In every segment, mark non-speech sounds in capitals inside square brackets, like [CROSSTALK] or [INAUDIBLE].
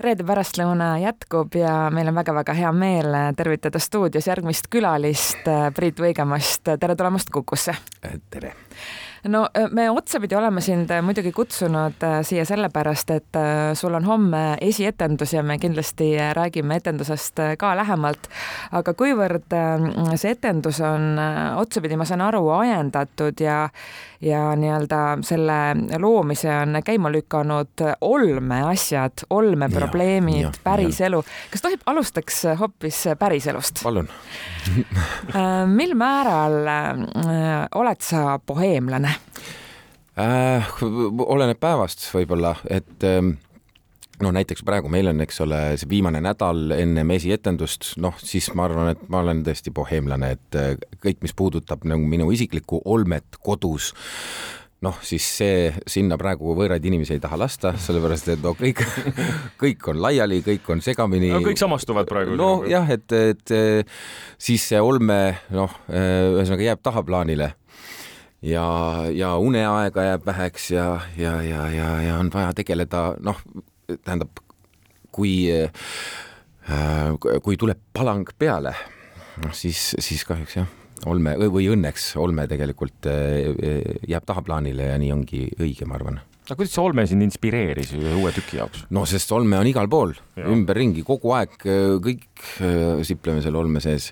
reede pärastlõuna jätkub ja meil on väga-väga hea meel tervitada stuudios järgmist külalist, Priit Võigemast. tere tulemast Kukusse. tere no me otsapidi oleme sind muidugi kutsunud siia sellepärast, et sul on homme esietendus ja me kindlasti räägime etendusest ka lähemalt. aga kuivõrd see etendus on otsapidi, ma saan aru, ajendatud ja ja nii-öelda selle loomise on käima lükanud olmeasjad, olmeprobleemid, päriselu. kas tohib, alustaks hoopis päriselust? palun mil määral oled sa boheemlane äh,? oleneb päevast võib-olla, et äh, noh, näiteks praegu meil on, eks ole, see viimane nädal ennem esietendust, noh, siis ma arvan, et ma olen tõesti boheemlane, et äh, kõik, mis puudutab nagu minu isiklikku olmet kodus, noh, siis see, sinna praegu võõraid inimesi ei taha lasta, sellepärast et no kõik, [LAUGHS] kõik on laiali, kõik on segamini no,. kõik samastuvad praegu. nojah, et, et siis see olme, noh, ühesõnaga jääb tahaplaanile ja, ja uneaega jääb väheks ja, ja, ja, ja, ja on vaja tegeleda, noh, tähendab, kui, kui tuleb palang peale, noh siis, siis kahjuks jah, olme või õnneks olme tegelikult jääb tahaplaanile ja nii ongi õige, ma arvan aga kuidas see olme sind inspireeris ühe uue tüki jaoks? no sest olme on igal pool, ümberringi, kogu aeg kõik sipleme seal olme sees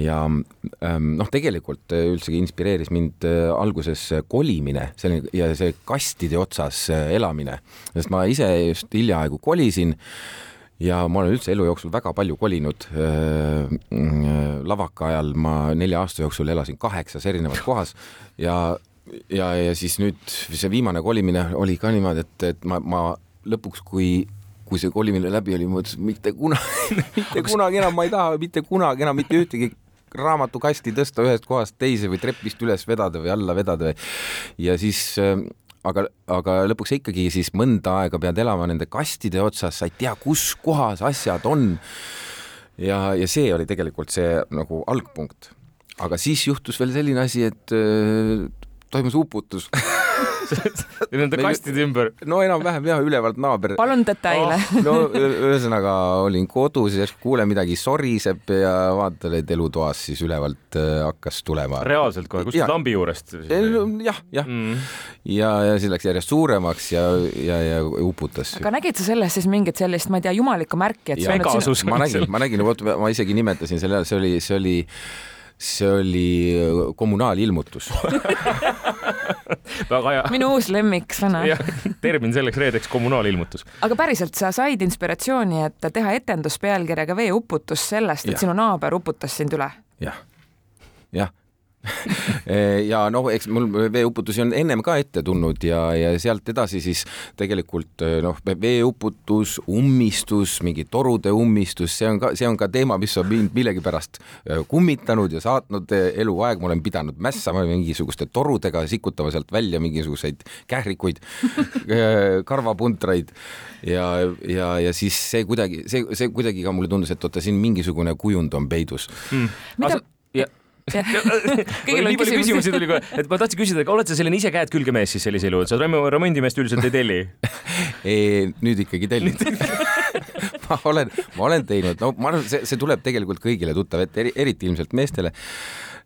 ja noh, tegelikult üldsegi inspireeris mind alguses kolimine, selline ja see kastide otsas elamine, sest ma ise just hiljaaegu kolisin ja ma olen üldse elu jooksul väga palju kolinud. lavaka ajal ma nelja aasta jooksul elasin kaheksas erinevas kohas ja ja, ja siis nüüd see viimane kolimine oli ka niimoodi, et, et ma, ma lõpuks, kui, kui see kolimine läbi oli, ma mõtlesin, mitte kunagi mitte kunagi enam ma ei taha mitte kunagi enam mitte ühtegi raamatukasti tõsta ühest kohast teise või trepist üles vedada või alla vedada. ja siis aga, aga lõpuks ikkagi siis mõnda aega pead elama nende kastide otsas, sa ei tea, kus kohas asjad on. ja, ja see oli tegelikult see nagu algpunkt aga siis juhtus veel selline asi, et toimus uputus [LAUGHS] Nende kastide ümber? no enam-vähem jah, ülevalt naaber. palun detaile oh,. no ühesõnaga olin kodus ja kuulen midagi soriseb ja vaatan, et elutoas siis ülevalt äh, hakkas tulema. reaalselt kohe, kuskilt lambi juurest? jah, jah mm.. ja, ja siis läks järjest suuremaks ja, ja, ja uputas. aga nägid sa selles siis mingit sellist, ma ei tea, jumalikku märki, et ja, sinu... ma nägin, ma nägin, vot ma isegi nimetasin selle, see oli, see oli see oli kommunaalilmutus [LAUGHS] väga hea. minu uus lemmiksõna. termin selleks reedeks kommunaalilmutus. aga päriselt, sa said inspiratsiooni, et teha etendus pealkirjaga Veeuputus sellest, et ja. sinu naaber uputas sind üle ja.? jah, jah [LAUGHS] ja noh, eks mul veeuputusi on ennem ka ette tulnud ja, ja sealt edasi siis tegelikult noh, veeuputus, ummistus, mingi torude ummistus, see on ka, see on ka teema, mis on mind millegipärast äh, kummitanud ja saatnud eluaeg, ma olen pidanud mässama mingisuguste torudega, sikutama sealt välja mingisuguseid kährikuid [LAUGHS] äh, karvapuntraid ja, ja, ja siis see kuidagi, see, see kuidagi ka mulle tundus, et oota, siin mingisugune kujund on peidus. Mm.. mida ja [LAUGHS] kõigil on küsimusi. küsimusi tuli kohe, et ma tahtsin küsida, oled sa selline ise käed külge mees siis sellisel juhul, sa remondimeest üldiselt ei telli? [LAUGHS] Nüüd ikkagi tellin [LAUGHS] [LAUGHS] ma olen, ma olen teinud, no ma arvan, see, see tuleb tegelikult kõigile tuttav, et eri, eriti ilmselt meestele.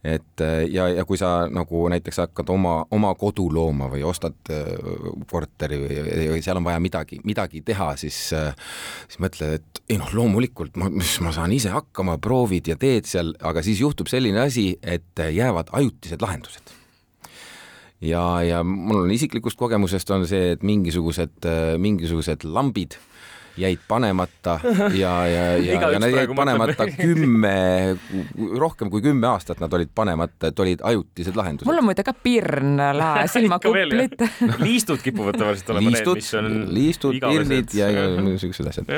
Et äh, ja, ja kui sa nagu näiteks hakkad oma, oma kodu looma või ostad äh, korteri või, või seal on vaja midagi, midagi teha, siis, äh, siis mõtled, et ei noh, loomulikult ma, ma saan ise hakkama, proovid ja teed seal, aga siis juhtub selline asi, et jäävad ajutised lahendused. Ja, ja mul on isiklikust kogemusest on see, et mingisugused, mingisugused lambid jäid panemata ja, ja, [LAUGHS] ja, ja nad jäid panemata kümme, rohkem kui kümme aastat nad olid panemata, et olid ajutised lahendused. mul on muide ka pirn lae [LAUGHS] silmakuplid [LAUGHS] liistud kipuvad tavaliselt olema need, mis on liistud, pirnid ja, ja niisugused asjad.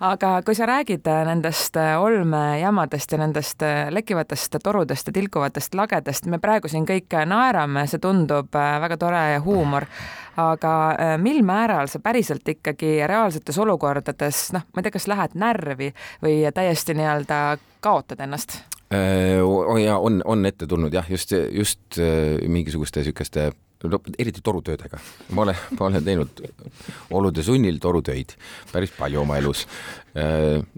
Aga kui sa räägid äh, nendest äh, olmejamadest ja nendest äh, lekkivatest torudest ja tilkuvatest lagedest, me praegu siin kõik naerame, see tundub väga tore ja huumor, aga mil määral sa päriselt ikkagi reaalsetes olukordades, noh, ma ei tea, kas lähed närvi või täiesti nii-öelda kaotad ennast? ja on, on ette tulnud jah, just, just mingisuguste niisuguste no eriti torutöödega. ma olen, ma olen teinud olude sunnil torutöid päris palju oma elus.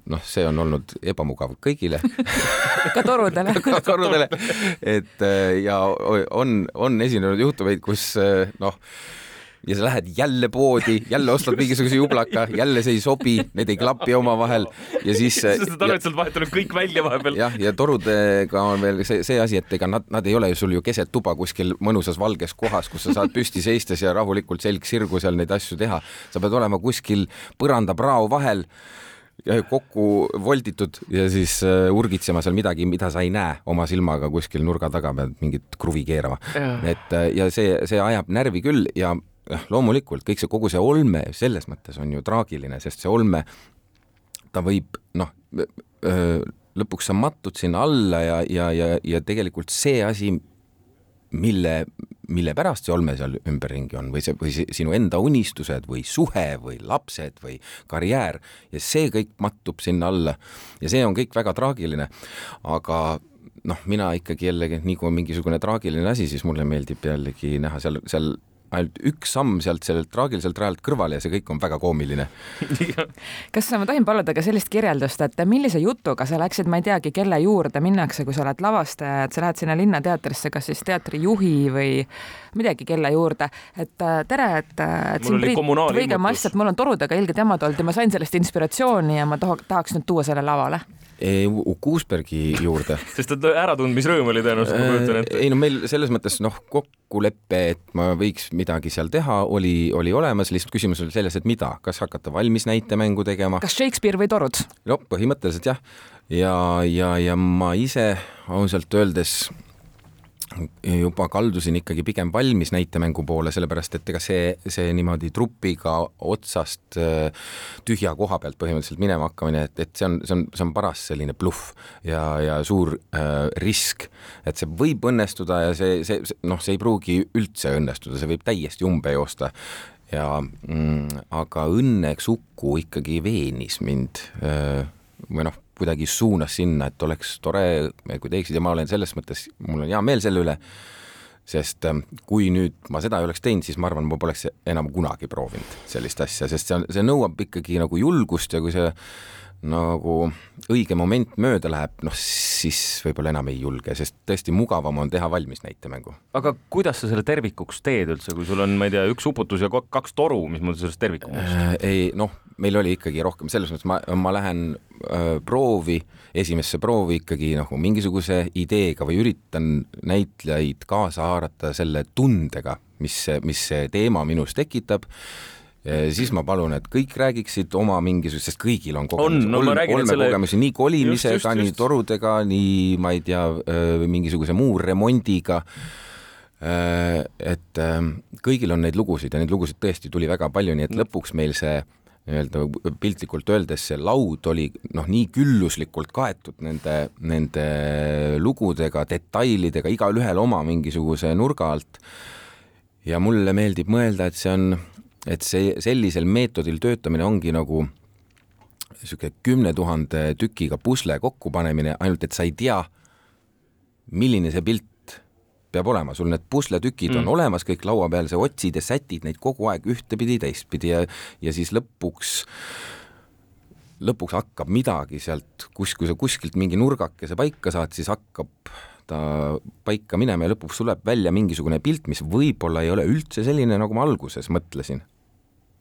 noh, see on olnud ebamugav kõigile ka torudele [LAUGHS] ka torudele, et ja on, on esinenud juhtumeid, kus noh ja sa lähed jälle poodi, jälle ostad mingisuguse jublaka, jälle see ei sobi, need ei klapi omavahel ja siis. sa saad aru, et sa oled vahetanud kõik välja vahepeal. jah, ja torudega on veel see, see asi, et ega nad, nad ei ole ju sul ju keset tuba kuskil mõnusas valges kohas, kus sa saad püsti seistes ja rahulikult selg sirgu seal neid asju teha. sa pead olema kuskil põrandaprao vahel kokku volditud ja siis uh, urgitsema seal midagi, mida sa ei näe oma silmaga kuskil nurga taga, pead mingit kruvi keerama. et uh, ja see, see ajab närvi küll ja jah, loomulikult kõik see, kogu see olme selles mõttes on ju traagiline, sest see olme, ta võib noh, lõpuks sa matud sinna alla ja, ja, ja, ja tegelikult see asi, mille, mille pärast see olme seal ümberringi on või see, või see, sinu enda unistused või suhe või lapsed või karjäär ja see kõik mattub sinna alla ja see on kõik väga traagiline. aga noh, mina ikkagi jällegi, nii kui on mingisugune traagiline asi, siis mulle meeldib jällegi näha seal, seal ainult üks samm sealt sellelt traagiliselt rajalt kõrvale ja see kõik on väga koomiline. [LAUGHS] Kas ma tohin paluda ka sellist kirjeldust, et millise jutuga sa läksid, ma ei teagi, kelle juurde minnakse, kui sa oled lavastaja, et sa lähed sinna Linnateatrisse, kas siis teatrijuhi või midagi kelle juurde, et äh, tere, et, äh, et siin Priit Võigemast, et mul on torudega ilge jamad olnud ja ma sain sellest inspiratsiooni ja ma tahaks nüüd tuua selle lavale Kuusbergi juurde [LAUGHS] sest et äratundmisrõõm oli tõenäoliselt, ma kujutan ette. ei no meil selles mõttes noh, kokkulepe, et ma võiks midagi seal teha, oli, oli olemas, lihtsalt küsimus oli selles, et mida, kas hakata valmis näitemängu tegema. kas Shakespeare või torud? no põhimõtteliselt jah, ja, ja, ja ma ise ausalt öeldes juba kaldusin ikkagi pigem valmis näitemängu poole, sellepärast et ega see, see niimoodi trupiga otsast äh, tühja koha pealt põhimõtteliselt minema hakkamine, et, et see on, see on, see on paras selline bluff ja, ja suur äh, risk, et see võib õnnestuda ja see, see, see, noh, see ei pruugi üldse õnnestuda, see võib täiesti umbe joosta. Ja mm, aga õnneks Uku ikkagi veenis mind äh, või noh, kuidagi suunas sinna, et oleks tore, kui teeksid ja ma olen selles mõttes, mul on hea meel selle üle, sest ähm, kui nüüd ma seda ei oleks teinud, siis ma arvan, ma poleks enam kunagi proovinud sellist asja, sest see on, see nõuab ikkagi nagu julgust ja kui see nagu õige moment mööda läheb, noh siis võib-olla enam ei julge, sest tõesti mugavam on teha valmis näitemängu. aga kuidas sa selle tervikuks teed üldse, kui sul on, ma ei tea, üks uputus ja kaks toru, mis mul sellest tervikuks äh,? ei noh, meil oli ikkagi rohkem selles mõttes, ma, ma lähen äh, proovi, esimesse proovi ikkagi nagu mingisuguse ideega või üritan näitlejaid kaasa haarata selle tundega, mis, mis see teema minus tekitab siis ma palun, et kõik räägiksid oma mingisugust, sest kõigil on kogemusi, no, olmekogemusi selle... nii kolimisega, nii torudega, nii ma ei tea, mingisuguse muu remondiga. et kõigil on neid lugusid ja neid lugusid tõesti tuli väga palju, nii et lõpuks meil see nii-öelda piltlikult öeldes see laud oli noh, nii külluslikult kaetud nende, nende lugudega, detailidega, igalühel oma mingisuguse nurga alt. ja mulle meeldib mõelda, et see on et see sellisel meetodil töötamine ongi nagu niisugune kümne tuhande tükiga pusle kokkupanemine, ainult et sa ei tea, milline see pilt peab olema, sul need pusletükid mm. on olemas kõik laua peal, sa otsid ja sätid neid kogu aeg ühtepidi, teistpidi ja, ja siis lõpuks, lõpuks hakkab midagi sealt, kus, kui sa kuskilt mingi nurgakese paika saad, siis hakkab ta paika minema ja lõpuks tuleb välja mingisugune pilt, mis võib-olla ei ole üldse selline, nagu ma alguses mõtlesin.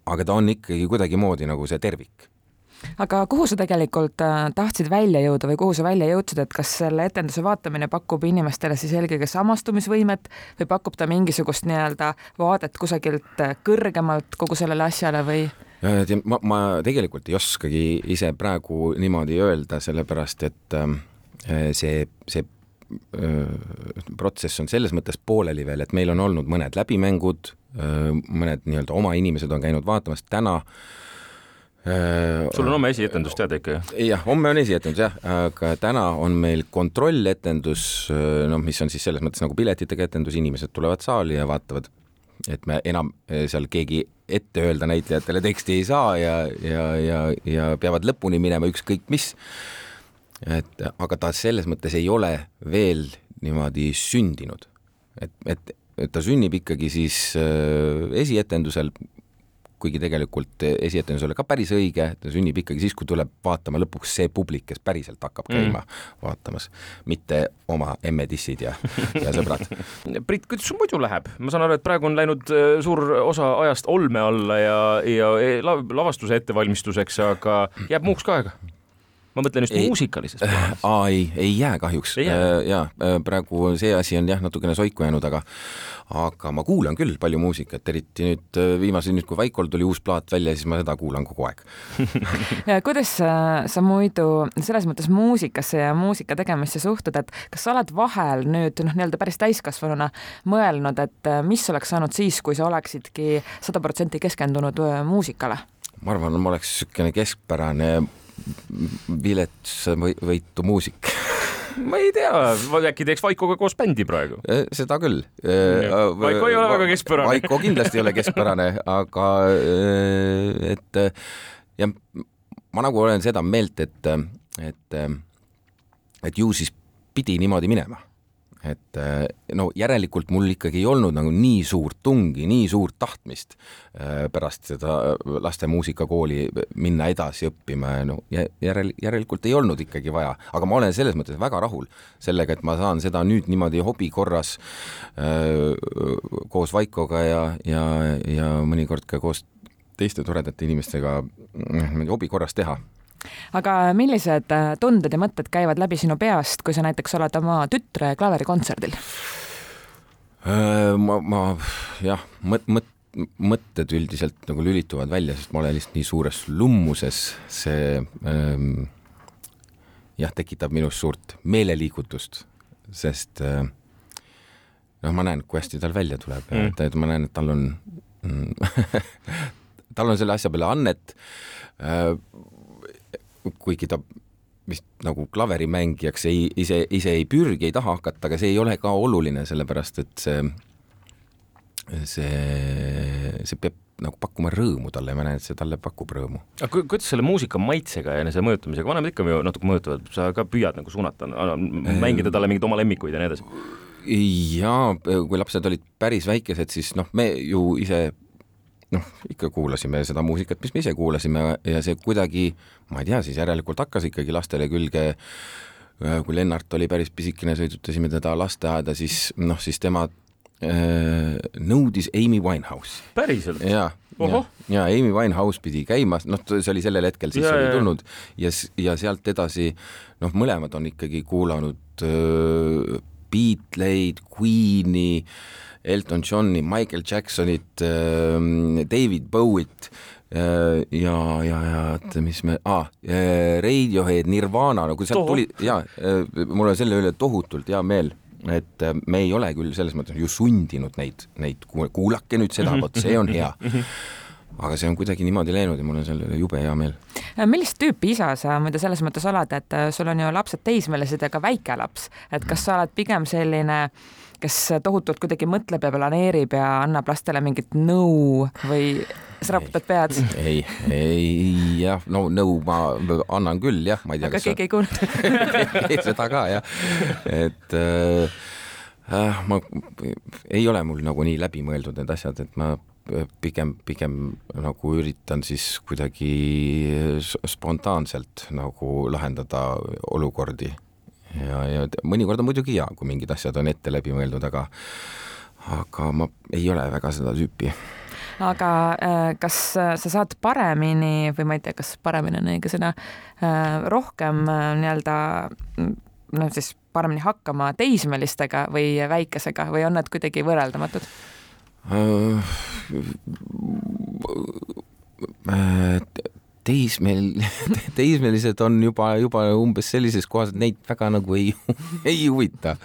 Aga ta on ikkagi kuidagimoodi nagu see tervik aga kuhu sa tegelikult äh, tahtsid välja jõuda või kuhu sa välja jõudsid, et kas selle etenduse vaatamine pakub inimestele siis eelkõige samastumisvõimet või pakub ta mingisugust nii-öelda vaadet kusagilt äh, kõrgemalt kogu sellele asjale või? ma, ma tegelikult ei oskagi ise praegu niimoodi öelda, sellepärast et ähm, see, see protsess on selles mõttes pooleli veel, et meil on olnud mõned läbimängud, mõned nii-öelda oma inimesed on käinud vaatamas, täna sul on homme esietendus teada ikka jah? jah, homme on esietendus jah, aga täna on meil kontrolletendus, noh, mis on siis selles mõttes nagu piletitega etendus, inimesed tulevad saali ja vaatavad, et me enam seal keegi ette öelda näitlejatele teksti ei saa ja, ja, ja, ja peavad lõpuni minema ükskõik mis et aga ta selles mõttes ei ole veel niimoodi sündinud. et, et, ta sünnib ikkagi siis esietendusel kuigi tegelikult esietendus oli ka päris õige, ta sünnib ikkagi siis, kui tuleb vaatama lõpuks see publik, kes päriselt hakkab mm. käima mm. vaatamas, mitte oma emme-dissid ja, ja sõbrad. [LAUGHS] Brit, kuidas sul muidu läheb? ma saan aru, et praegu on läinud äh, suur osa ajast olme alla ja, ja e, lavastuse ettevalmistuseks, aga jääb muuks ka aega? Ma mõtlen just ei, muusikalises plaanis. aa, ei, ei jää kahjuks. Jää. ja äh, praegu see asi on jah, natukene soiku jäänud, aga aga ma kuulan küll palju muusikat, eriti nüüd äh, viimase, nüüd kui Vaikol tuli uus plaat välja, siis ma seda kuulan kogu aeg [LAUGHS] kuidas sa, sa muidu selles mõttes muusikasse ja muusika tegemisse suhtud, et kas sa oled vahel nüüd noh, nii-öelda päris täiskasvanuna mõelnud, et äh, mis oleks saanud siis, kui sa oleksidki sada protsenti keskendunud muusikale? ma arvan, ma oleks niisugune keskpärane viletsavõitu muusik [LAUGHS] ma ei tea, äkki teeks Vaikoga koos bändi praegu? E, seda küll. E, Vaiko ei ole väga keskpärane. Vaiko kindlasti ei ole keskpärane, [LAUGHS] aga et ja ma nagu olen seda meelt, et, et, et ju siis pidi niimoodi minema et äh, no järelikult mul ikkagi ei olnud nagu nii suurt tungi, nii suurt tahtmist äh, pärast seda laste muusikakooli minna edasi õppima ja no järel, järelikult ei olnud ikkagi vaja, aga ma olen selles mõttes väga rahul sellega, et ma saan seda nüüd niimoodi hobi korras äh, koos Vaikoga ja, ja, ja mõnikord ka koos teiste toredate inimestega niimoodi hobi korras teha aga millised äh, tunded ja mõtted käivad läbi sinu peast, kui sa näiteks oled oma tütre klaverikontserdil? Äh, ma, ma jah, mõt-, mõt-, mõtted üldiselt nagu lülituvad välja, sest ma olen lihtsalt nii suures lummuses, see ähm, jah, tekitab minus suurt meeleliigutust, sest äh, noh, ma näen, kui hästi tal välja tuleb mm. ja et ma näen, et tal on mm, [LAUGHS] tal on selle asja peale annet äh, kuigi ta vist nagu klaverimängijaks ei, ise, ise ei pürgi, ei taha hakata, aga see ei ole ka oluline, sellepärast et see, see, see peab nagu pakkuma rõõmu talle ja ma näen, et see talle pakub rõõmu. aga ku, kuidas selle muusika maitsega ja enese mõjutamisega, vanemad ikka ju natuke mõjutavad, sa ka püüad nagu suunata, mängida talle mingeid oma lemmikuid ja nii edasi? jaa, kui lapsed olid päris väikesed, siis noh, me ju ise noh, ikka kuulasime seda muusikat, mis me ise kuulasime ja see kuidagi, ma ei tea, siis järelikult hakkas ikkagi lastele külge kui Lennart oli päris pisikene, sõidutasime teda lasteaeda, siis noh, siis tema äh, nõudis Amy Winehouse'i. päriselt? ja, ja, ja Amy Winehouse pidi käima, noh, see oli sellel hetkel siis ja, oli tulnud ja, ja sealt edasi noh, mõlemad on ikkagi kuulanud äh, Beatleid, Queen'i äh,, Elton Johni, Michael Jacksonit, ähm, David Bowie't äh, ja, ja, ja oota, mis me ah,, Radiohead, Nirvana, no kui sealt tuli ja äh, mul on selle üle tohutult hea meel et me ei ole küll selles mõttes ju sundinud neid, neid, kuulake nüüd seda, vot see on hea. [LAUGHS] aga see on kuidagi niimoodi läinud ja mul on selle üle jube hea meel. millist tüüpi isa sa muidu selles mõttes oled, et sul on ju lapsed teismelised ja ka väike laps, et kas sa oled pigem selline äh, kes tohutult kuidagi mõtleb ja planeerib ja annab lastele mingit nõu või sa raputad pead? ei, ei jah, no nõu ma annan küll jah, ma ei tea. aga keegi ei kuulnud [LAUGHS] seda ka jah, et äh, äh, ma, ei ole mul nagu nii läbimõeldud need asjad, et ma pigem, pigem nagu üritan siis kuidagi spontaanselt nagu lahendada olukordi ja, ja mõnikord on muidugi hea, kui mingid asjad on ette läbi mõeldud, aga aga ma ei ole väga seda tüüpi aga äh, kas sa saad paremini või ma ei tea, kas paremini on õige sõna, äh, rohkem äh, nii-öelda no siis paremini hakkama teismelistega või väikesega või on nad kuidagi võrreldamatud? Teismel, [LAUGHS] teismelised on juba, juba umbes sellises kohas, et neid väga nagu ei, [LAUGHS] ei huvita,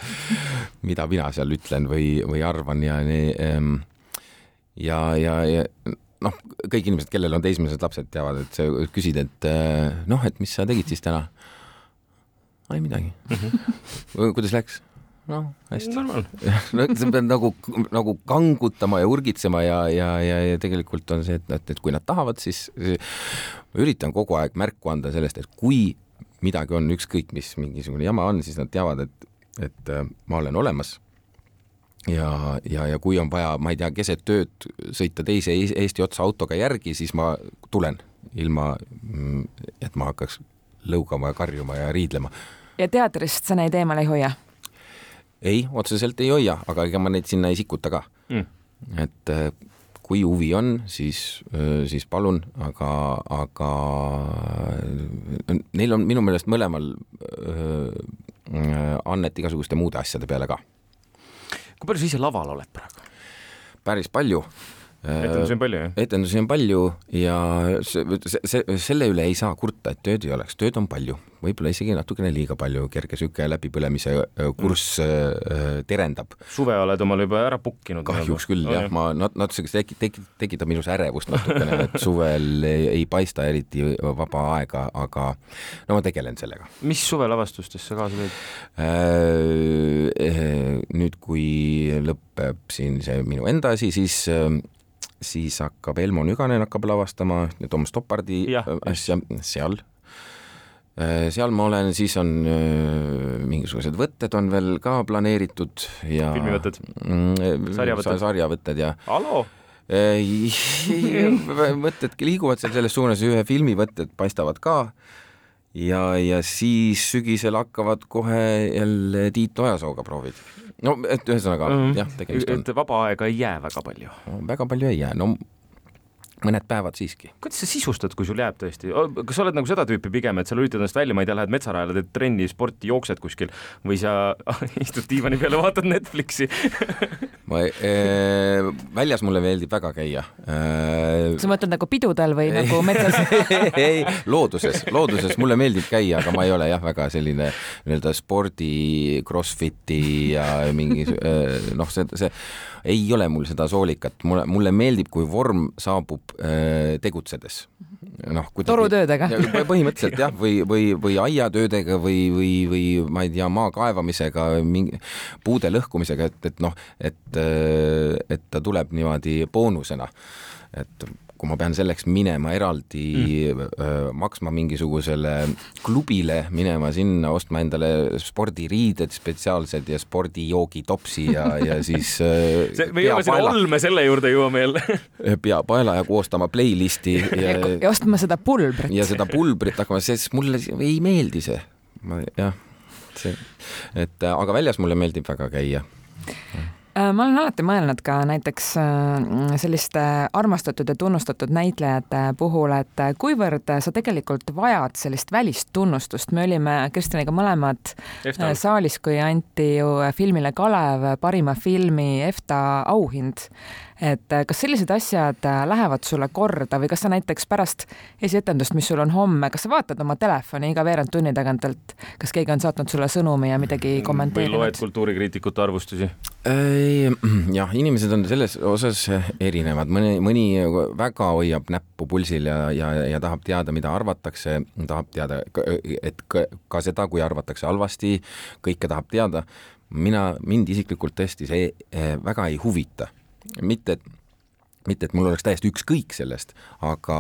mida mina seal ütlen või, või arvan ja nii ähm, ja, ja, ja noh, kõik inimesed, kellel on teismelised lapsed, teavad, et sa küsid, et äh, noh, et mis sa tegid siis täna? ei midagi. -hmm. kuidas läks? Noh, hästi. [LAUGHS] sa pead nagu, nagu kangutama ja urgitsema ja, ja, ja, ja tegelikult on see, et, et, et kui nad tahavad, siis ma üritan kogu aeg märku anda sellest, et kui midagi on, ükskõik mis mingisugune jama on, siis nad teavad, et, et äh, ma olen olemas. ja, ja, ja kui on vaja, ma ei tea, keset ööd sõita teise Eesti otsa autoga järgi, siis ma tulen ilma, mm, et ma hakkaks lõugama ja karjuma ja riidlema. ja teatrist sa neid eemal ei hoia? Ei, otseselt ei hoia, aga ega ma neid sinna ei sikuta ka mm.. et äh, kui huvi on, siis, äh, siis palun, aga, aga äh, neil on minu meelest mõlemal annet igasuguste muude asjade peale ka. kui palju sa ise laval oled praegu? päris palju etendusi on palju, jah? etendusi on palju ja see, see, selle üle ei saa kurta, et tööd ei oleks, tööd on palju, võib-olla isegi natukene liiga palju, kerge sihuke läbipõlemise kurss mm. terendab. suve oled omale juba ära pukkinud? kahjuks küll oh, jah, ma nat-, natuke see teki-, teki-, tekitab minus ärevust natukene, et [LAUGHS] suvel ei, ei paista eriti vaba aega, aga no ma tegelen sellega. mis suvelavastustest sa kaasa lõid äh,? nüüd, kui lõpeb siin see minu enda asi, siis siis hakkab Elmo Nüganen hakkab lavastama Toomas Toppardi asja seal. Äh, seal ma olen, siis on äh, mingisugused võtted on veel ka planeeritud ja. filmivõtted mm,? sarjavõtted? sarjavõtted ja. haloo mõtted [LAUGHS] liiguvad seal selles suunas, ühe filmi võtted paistavad ka ja, ja siis sügisel hakkavad kohe jälle Tiit Ojasooga proovid no et ühesõnaga mm jah, tegemist on. et vaba aega ei jää väga palju no,? väga palju ei jää, no mõned päevad siiski. kuidas sa sisustad, kui sul jääb tõesti, kas sa oled nagu seda tüüpi pigem, et sa lülitad ennast välja, ma ei tea, lähed metsarajale, teed trenni, sporti, jooksed kuskil või sa [LAUGHS] istud diivani peal ja vaatad Netflixi [LAUGHS] ma äh, väljas mulle meeldib väga käia äh,. sa mõtled nagu pidudel või ei, [LAUGHS] nagu metsas ei, looduses, looduses mulle meeldib käia, aga ma ei ole jah, väga selline nii-öelda spordi, Crossfiti ja mingi äh, noh, see, see ei ole mul seda soolikat, mulle, mulle meeldib, kui vorm saabub tegutsedes. noh, torutöödega. põhimõtteliselt jah, või, või, või aiatöödega või, või, või ma ei tea, maa kaevamisega, mingi puude lõhkumisega, et, et noh, et, äh, et ta tuleb niimoodi boonusena. et kui ma pean selleks minema eraldi mm. maksma mingisugusele klubile, minema sinna, ostma endale spordiriided spetsiaalsed ja spordijoogitopsi ja, ja [LAUGHS] siis see, me jõuame sinna olme, selle juurde jõuame jälle [LAUGHS] pea paela ja koostama playlisti ja, [LAUGHS] ja, ostma seda pulbrit. ja seda pulbrit hakkama, sest mulle ei meeldi see. ma jah, see, et aga väljas mulle meeldib väga käia Äh, ma olen alati mõelnud ka näiteks äh, selliste armastatud ja tunnustatud näitlejate puhul, et kuivõrd sa tegelikult vajad sellist välist tunnustust, me olime Kristjaniga mõlemad Efta. Äh, saalis, kui anti ju filmile Kalev parima filmi EFTA auhind et äh, kas sellised asjad äh, lähevad sulle korda või kas sa näiteks pärast esietendust, mis sul on homme, kas sa vaatad oma telefoni iga veerand tunni tagant, et kas keegi on saatnud sulle sõnumi ja midagi kommenteerinud? või loed kultuurikriitikute arvustusi? jah, inimesed on selles osas erinevad, mõni, mõni väga hoiab näppu pulsil ja, ja, ja tahab teada, mida arvatakse, tahab teada, et ka, ka seda, kui arvatakse halvasti, kõike tahab teada mina, mind isiklikult tõesti see eh, väga ei huvita mitte, et mitte, et mul oleks täiesti ükskõik sellest, aga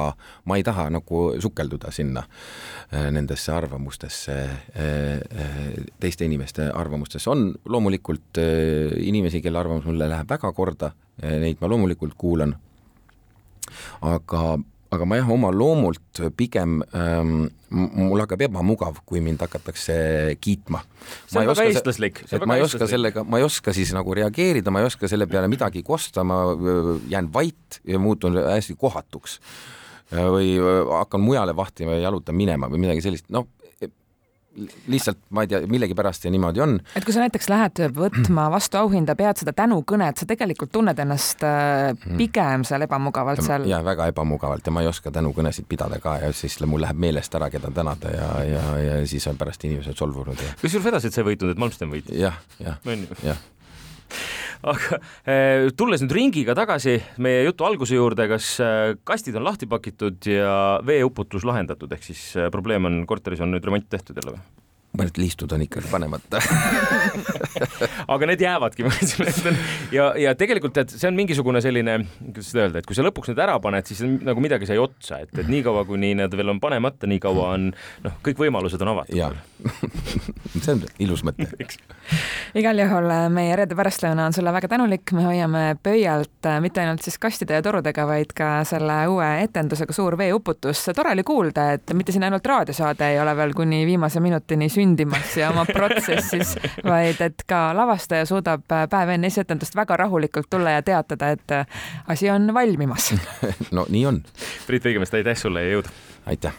ma ei taha nagu sukelduda sinna äh, nendesse arvamustesse, äh, äh, teiste inimeste arvamustesse. on loomulikult inimesi, kelle arvamus mulle läheb väga korda, neid ma loomulikult kuulan. aga aga ma jah, oma loomult pigem ähm,, mul hakkab ebamugav, kui mind hakatakse kiitma. see on väga eestlaslik. et ma ei oska sellega, ma ei oska siis nagu reageerida, ma ei oska selle peale midagi kosta, ma jään vait ja muutun hästi kohatuks või hakkan mujale vahtima ja jalutan minema või midagi sellist, noh lihtsalt ma ei tea, millegipärast see niimoodi on. et kui sa näiteks lähed võtma vastu auhinda, pead seda tänukõnet, sa tegelikult tunned ennast äh, mhm. pigem seal ebamugavalt seal. ja väga ebamugavalt ja ma ei oska tänukõnesid pidada ka ja siis mul läheb meelest ära, keda tänada ja, ja, ja siis on pärast inimesed solvunud ja. kusjuures vedasid sa ei võitnud, et Malmsten võitis ja,? jah, jah, jah aga eh, tulles nüüd ringiga tagasi meie jutu alguse juurde, kas eh, kastid on lahti pakitud ja veeuputus lahendatud, ehk siis eh, probleem on korteris on nüüd remont tehtud jälle või? mõned liistud on ikkagi panemata [LAUGHS] [LAUGHS] aga need jäävadki [LAUGHS] ja, ja tegelikult tead, see on mingisugune selline, kuidas seda öelda, et kui sa lõpuks need ära paned, siis nagu midagi sai otsa, et, et niikaua, kuni need veel on panemata, nii kaua on noh, kõik võimalused on avatud. jaa [LAUGHS] see on ilus mõte igal juhul äh, meie reede pärastlõuna on sulle väga tänulik, me hoiame pöialt äh, mitte ainult siis kastide ja torudega, vaid ka selle uue etendusega Suur veeuputus. tore oli kuulda, et mitte siin ainult raadiosaade ei ole veel kuni viimase minutini sündimas ja oma protsessis, vaid et ka lavastaja suudab päev enne esietendust väga rahulikult tulla ja teatada, et asi on valmimas [LAUGHS] no nii on. Priit Viigemest, aitäh sulle ja jõudu! aitäh!